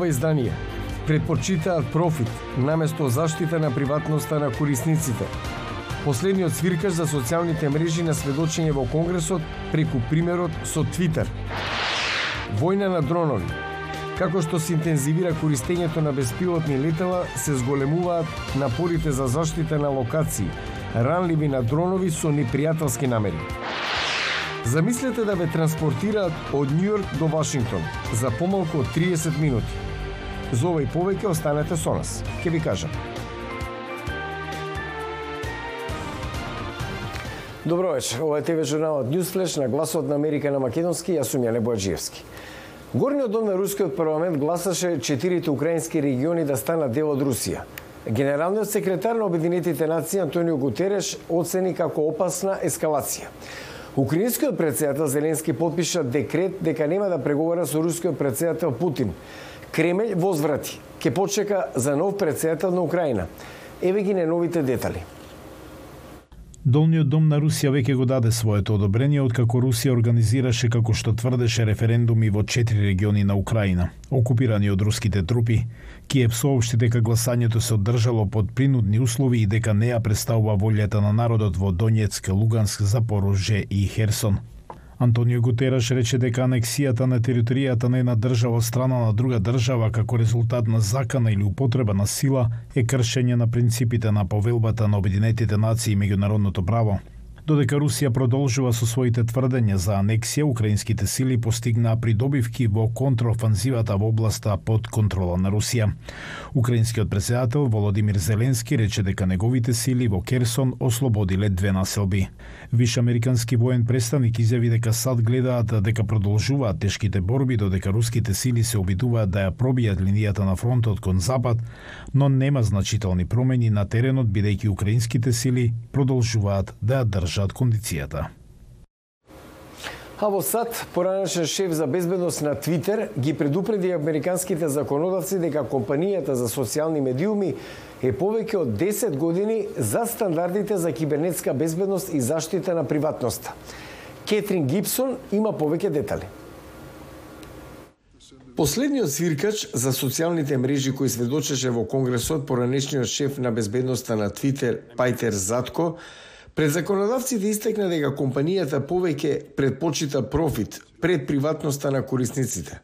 ова издание предпочитаат профит наместо заштита на приватноста на корисниците. Последниот свиркаш за социјалните мрежи на сведочење во Конгресот преку примерот со Твитер. Војна на дронови. Како што се интензивира користењето на беспилотни летала, се зголемуваат напорите за заштита на локации, ранливи на дронови со непријателски намери. Замислете да ве транспортираат од Њујорк до Вашингтон за помалку од 30 минути. За ова и повеќе останете со нас. Ке ви кажам. Добро вечер. Ова е ТВ журналот Newsflash на гласот на Америка на македонски. Јас сум Јане Бојаджиевски. Горниот дом на Рускиот парламент гласаше четирите украински региони да станат дел од Русија. Генералниот секретар на Обединетите нации Антонио Гутереш оцени како опасна ескалација. Украинскиот председател Зеленски подпиша декрет дека нема да преговара со рускиот председател Путин. Кремљ возврати. Ке почека за нов председател на Украина. Еве ги новите детали. Долниот дом на Русија веќе го даде своето одобрение откако Русија организираше како што тврдеше референдуми во четири региони на Украина, окупирани од руските трупи. Киев соопшти дека гласањето се одржало под принудни услови и дека неа представува волјата на народот во Донецк, Луганск, Запорожје и Херсон. Антонио Гутераш рече дека анексијата на територијата на една држава од страна на друга држава како резултат на закана или употреба на сила е кршење на принципите на повелбата на Обединетите нации и меѓународното право. Додека Русија продолжува со своите тврдења за анексија, украинските сили постигнаа придобивки во контраофанзивата во областа под контрола на Русија. Украинскиот председател Володимир Зеленски рече дека неговите сили во Керсон ослободиле две населби. Виш американски воен представник изјави дека САД гледаат дека продолжуваат тешките борби додека руските сили се обидуваат да ја пробијат линијата на фронтот кон запад, но нема значителни промени на теренот бидејќи украинските сили продолжуваат да ја држат одржаат кондицијата. А во САД, поранешен шеф за безбедност на Твитер ги предупреди американските законодавци дека компанијата за социјални медиуми е повеќе од 10 години за стандардите за кибернетска безбедност и заштита на приватноста. Кетрин Гибсон има повеќе детали. Последниот свиркач за социјалните мрежи кој сведочеше во Конгресот поранешниот шеф на безбедноста на Твитер Пајтер Затко Пред законодавците истекна дека компанијата повеќе предпочита профит пред приватноста на корисниците.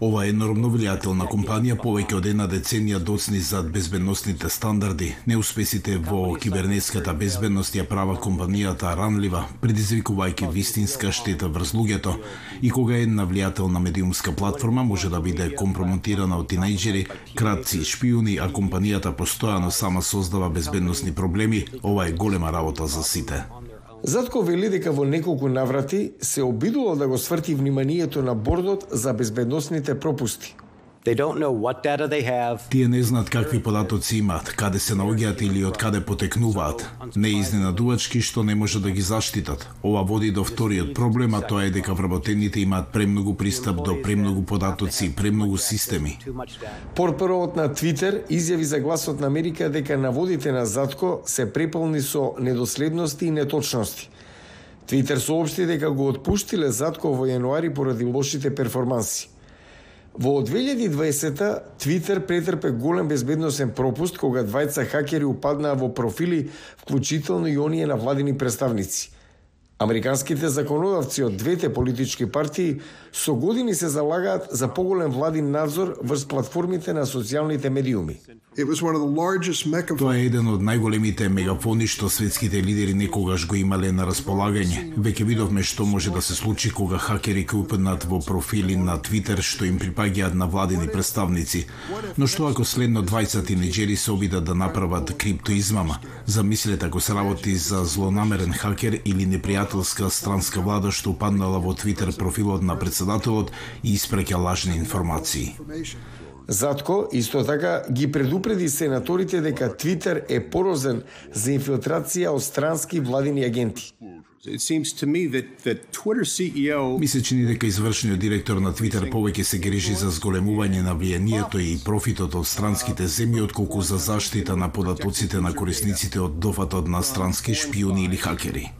Ова енормно влијателна компанија повеќе од една деценија доцни зад безбедносните стандарди. Неуспесите во кибернетската безбедност ја прават компанијата ранлива, предизвикувајќи вистинска штета врз луѓето. И кога една влијателна медиумска платформа може да биде компрометирана од тинејџери, кратци, шпиуни, а компанијата постојано сама создава безбедносни проблеми, ова е голема работа за сите. Затко вели дека во неколку наврати се обидувал да го сврти вниманието на бордот за безбедносните пропусти. They don't know what data they have. Тие не знаат какви податоци имаат, каде се наоѓаат или од каде потекнуваат. Не е изненадувачки што не може да ги заштитат. Ова води до вториот проблем, а тоа е дека вработените имаат премногу пристап до премногу податоци и премногу системи. Портпаровот на Твитер изјави за гласот на Америка дека наводите на Затко се преполни со недоследности и неточности. Твитер соопшти дека го отпуштиле Затко во јануари поради лошите перформанси. Во 2020 Твитер претрпе голем безбедносен пропуст кога двајца хакери упаднаа во профили, вклучително и оние на владини представници. Американските законодавци од двете политички партии со години се залагаат за поголем владин надзор врз платформите на социјалните медиуми. Тоа е еден од најголемите мегафони што светските лидери некогаш го имале на располагање. Веќе видовме што може да се случи кога хакери ќе упаднат во профили на Твитер што им припаѓаат на владини представници. Но што ако следно 20 тинеџери се обидат да направат криптоизмама? Замислете ако се работи за злонамерен хакер или непријателска странска влада што упаднала во Твитер профилот на председателот и испраќа лажни информации. Затко, исто така, ги предупреди сенаторите дека Твитер е порозен за инфилтрација од странски владини агенти. E Ми се чини дека извршниот директор на Твитер повеќе се грижи за зголемување на влијанието и профитот од странските земји отколку за заштита на податоците на корисниците од дофатот на странски шпиони или хакери.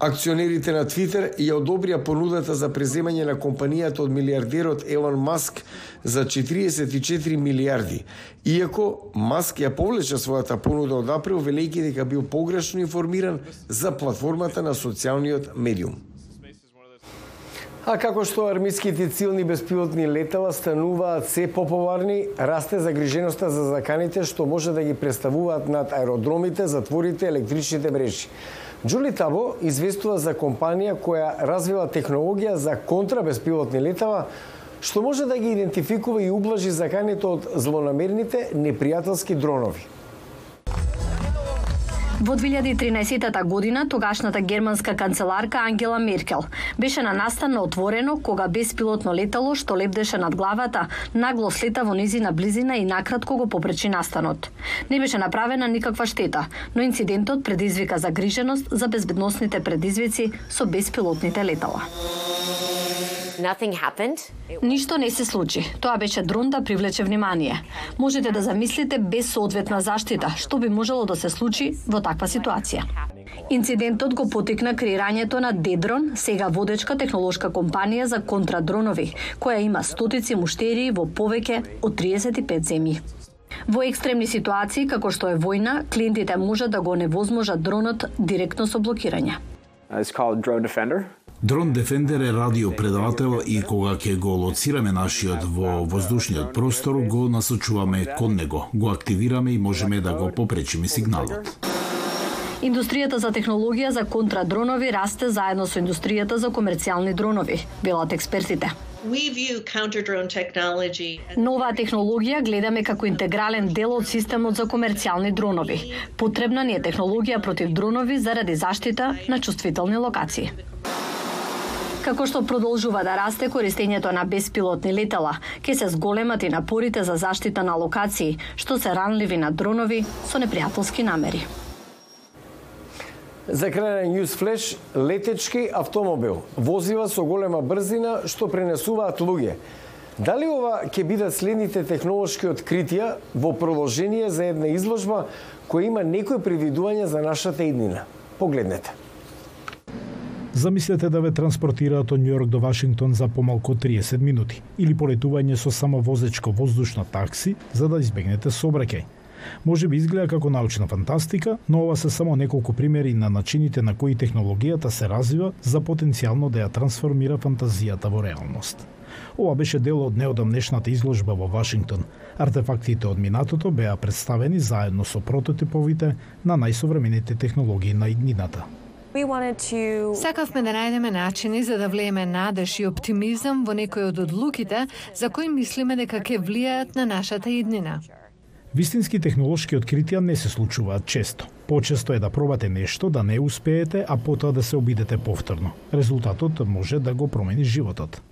Акционерите на Твитер ја одобрија понудата за преземање на компанијата од милиардерот Елон Маск за 44 милиарди, иако Маск ја повлече својата понуда од април велејќи дека бил погрешно информиран за платформата на социјалниот медиум. А како што армиските цилни беспилотни летала стануваат се поповарни, расте загриженоста за заканите што може да ги представуваат над аеродромите, затворите, електричните мрежи. Джули Табо известува за компанија која развила технологија за контрабеспилотни летала, што може да ги идентификува и ублажи заканите од злонамерните непријателски дронови. Во 2013 година тогашната германска канцеларка Ангела Меркел беше на настан на отворено кога беспилотно летало што лебдеше над главата нагло слета во низина близина и накратко го попречи настанот. Не беше направена никаква штета, но инцидентот предизвика загриженост за безбедносните предизвици со беспилотните летала. Ништо не се случи. Тоа беше дрон да привлече внимание. Можете да замислите без соодветна заштита што би можело да се случи во таква ситуација. Инцидентот го потикна креирањето на Дедрон, сега водечка технолошка компанија за контрадронови, која има стотици муштерии во повеќе од 35 земји. Во екстремни ситуации, како што е војна, клиентите можат да го невозможат дронот директно со блокирање. It's called Drone Defender. Дрон Defender е радиопредавател и кога ќе го лоцираме нашиот во воздушниот простор, го насочуваме кон него, го активираме и можеме да го попречиме сигналот. Индустријата за технологија за контрадронови расте заедно со индустријата за комерцијални дронови, велат експертите. Нова технологија гледаме како интегрален дел од системот за комерцијални дронови. Потребна ни е технологија против дронови заради заштита на чувствителни локации. Како што продолжува да расте користењето на беспилотни летала, ќе се зголемат и напорите за заштита на локации, што се ранливи на дронови со непријателски намери. За крај на News Flash, летечки автомобил, возива со голема брзина што пренесуваат луѓе. Дали ова ќе бидат следните технолошки откритија во продолжение за една изложба која има некои привидување за нашата иднина? Погледнете. Замислете да ве транспортираат од Њујорк до Вашингтон за помалку 30 минути или полетување со самовозечко воздушно воздушна такси за да избегнете сообраќај. Може би изгледа како научна фантастика, но ова се само неколку примери на начините на кои технологијата се развива за потенцијално да ја трансформира фантазијата во реалност. Ова беше дел од неодамнешната изложба во Вашингтон. Артефактите од минатото беа представени заедно со прототиповите на најсовремените технологии на иднината. Сакавме да најдеме начини за да влееме надеж и оптимизам во некои од одлуките за кои мислиме дека ќе влијаат на нашата иднина. Вистински технолошки откритија не се случуваат често. Почесто е да пробате нешто, да не успеете, а потоа да се обидете повторно. Резултатот може да го промени животот.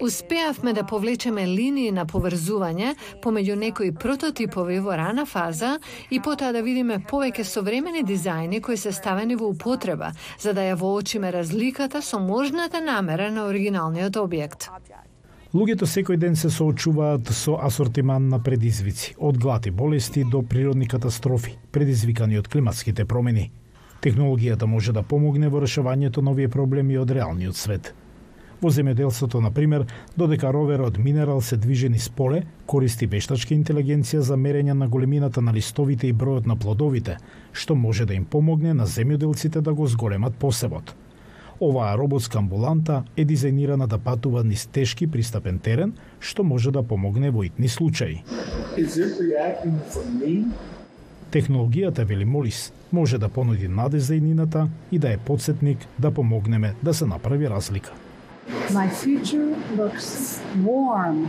Успеавме да повлечеме линии на поврзување помеѓу некои прототипови во рана фаза и потоа да видиме повеќе современи дизајни кои се ставени во употреба, за да ја воочиме разликата со можната намера на оригиналниот објект. Луѓето секој ден се соочуваат со асортиман на предизвици, од глад и болести до природни катастрофи, предизвикани од климатските промени. Технологијата може да помогне во решавањето на овие проблеми од реалниот свет – Во земјоделството, на пример, додека роверот Минерал се движи низ поле, користи вештачка интелигенција за мерење на големината на листовите и бројот на плодовите, што може да им помогне на земјоделците да го зголемат посевот. Оваа роботска амбуланта е дизајнирана да патува низ тешки пристапен терен, што може да помогне во итни случаи. Технологијата, вели Молис, може да понуди надеж за иднината и да е подсетник да помогнеме да се направи разлика. My future looks warm.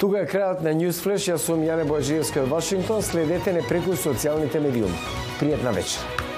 Тука е крајот на Newsflash. Јас сум Јане Бојаджиевска од Вашингтон. Следете не преку социјалните медиуми. Пријатна вечер.